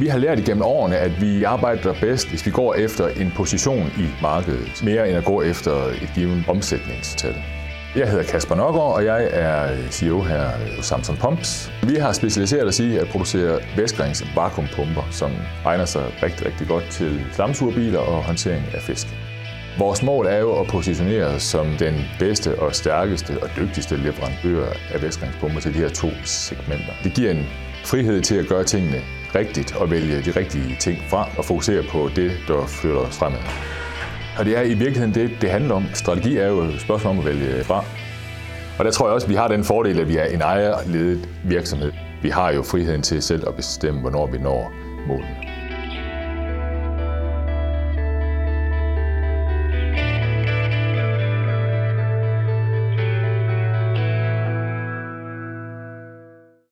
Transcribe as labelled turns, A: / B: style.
A: Vi har lært igennem årene, at vi arbejder bedst, hvis vi går efter en position i markedet, mere end at gå efter et givet omsætningstal. Jeg hedder Kasper Nørgaard, og jeg er øh, CEO her hos Samsung Pumps. Vi har specialiseret os i at producere væskerings vakuumpumper, som egner sig rigtig, rigtig godt til slamsugerbiler og håndtering af fisk. Vores mål er jo at positionere os som den bedste og stærkeste og dygtigste leverandør af væskeringspumper til de her to segmenter. Det giver en frihed til at gøre tingene rigtigt og vælge de rigtige ting fra og fokusere på det, der flytter os fremad. Og det er i virkeligheden det, det handler om. Strategi er jo et spørgsmål om at vælge fra. Og der tror jeg også, at vi har den fordel, at vi er en ejerledet virksomhed. Vi har jo friheden til selv at bestemme, hvornår vi når målene.